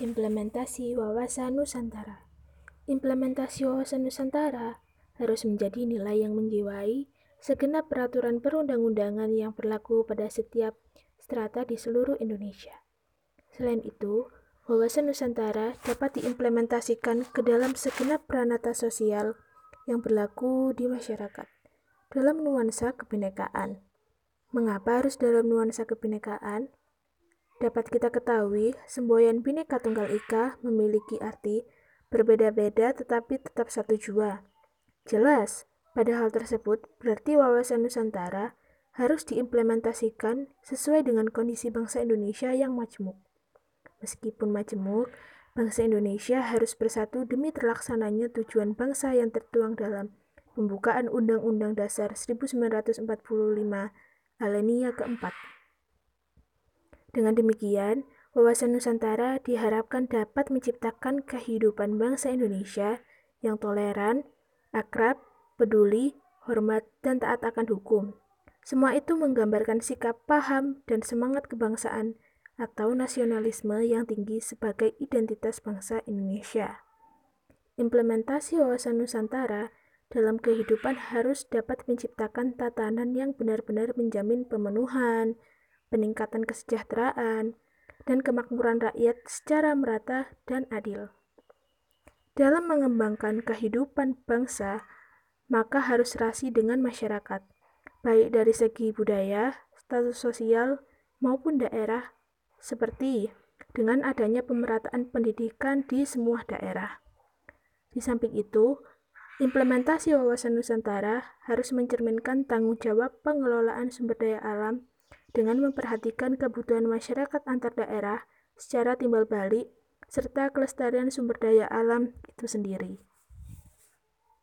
Implementasi wawasan Nusantara Implementasi wawasan Nusantara harus menjadi nilai yang menjiwai segenap peraturan perundang-undangan yang berlaku pada setiap strata di seluruh Indonesia. Selain itu, wawasan Nusantara dapat diimplementasikan ke dalam segenap peranata sosial yang berlaku di masyarakat dalam nuansa kebinekaan. Mengapa harus dalam nuansa kebinekaan? Dapat kita ketahui, semboyan Bhinneka Tunggal Ika memiliki arti berbeda-beda tetapi tetap satu jua. Jelas, pada hal tersebut berarti wawasan Nusantara harus diimplementasikan sesuai dengan kondisi bangsa Indonesia yang majemuk. Meskipun majemuk, bangsa Indonesia harus bersatu demi terlaksananya tujuan bangsa yang tertuang dalam pembukaan Undang-Undang Dasar 1945 alinea keempat. Dengan demikian, wawasan Nusantara diharapkan dapat menciptakan kehidupan bangsa Indonesia yang toleran, akrab, peduli, hormat, dan taat akan hukum. Semua itu menggambarkan sikap paham dan semangat kebangsaan atau nasionalisme yang tinggi sebagai identitas bangsa Indonesia. Implementasi wawasan Nusantara dalam kehidupan harus dapat menciptakan tatanan yang benar-benar menjamin pemenuhan, peningkatan kesejahteraan, dan kemakmuran rakyat secara merata dan adil. Dalam mengembangkan kehidupan bangsa, maka harus serasi dengan masyarakat, baik dari segi budaya, status sosial, maupun daerah, seperti dengan adanya pemerataan pendidikan di semua daerah. Di samping itu, implementasi wawasan Nusantara harus mencerminkan tanggung jawab pengelolaan sumber daya alam dengan memperhatikan kebutuhan masyarakat antar daerah secara timbal balik serta kelestarian sumber daya alam itu sendiri.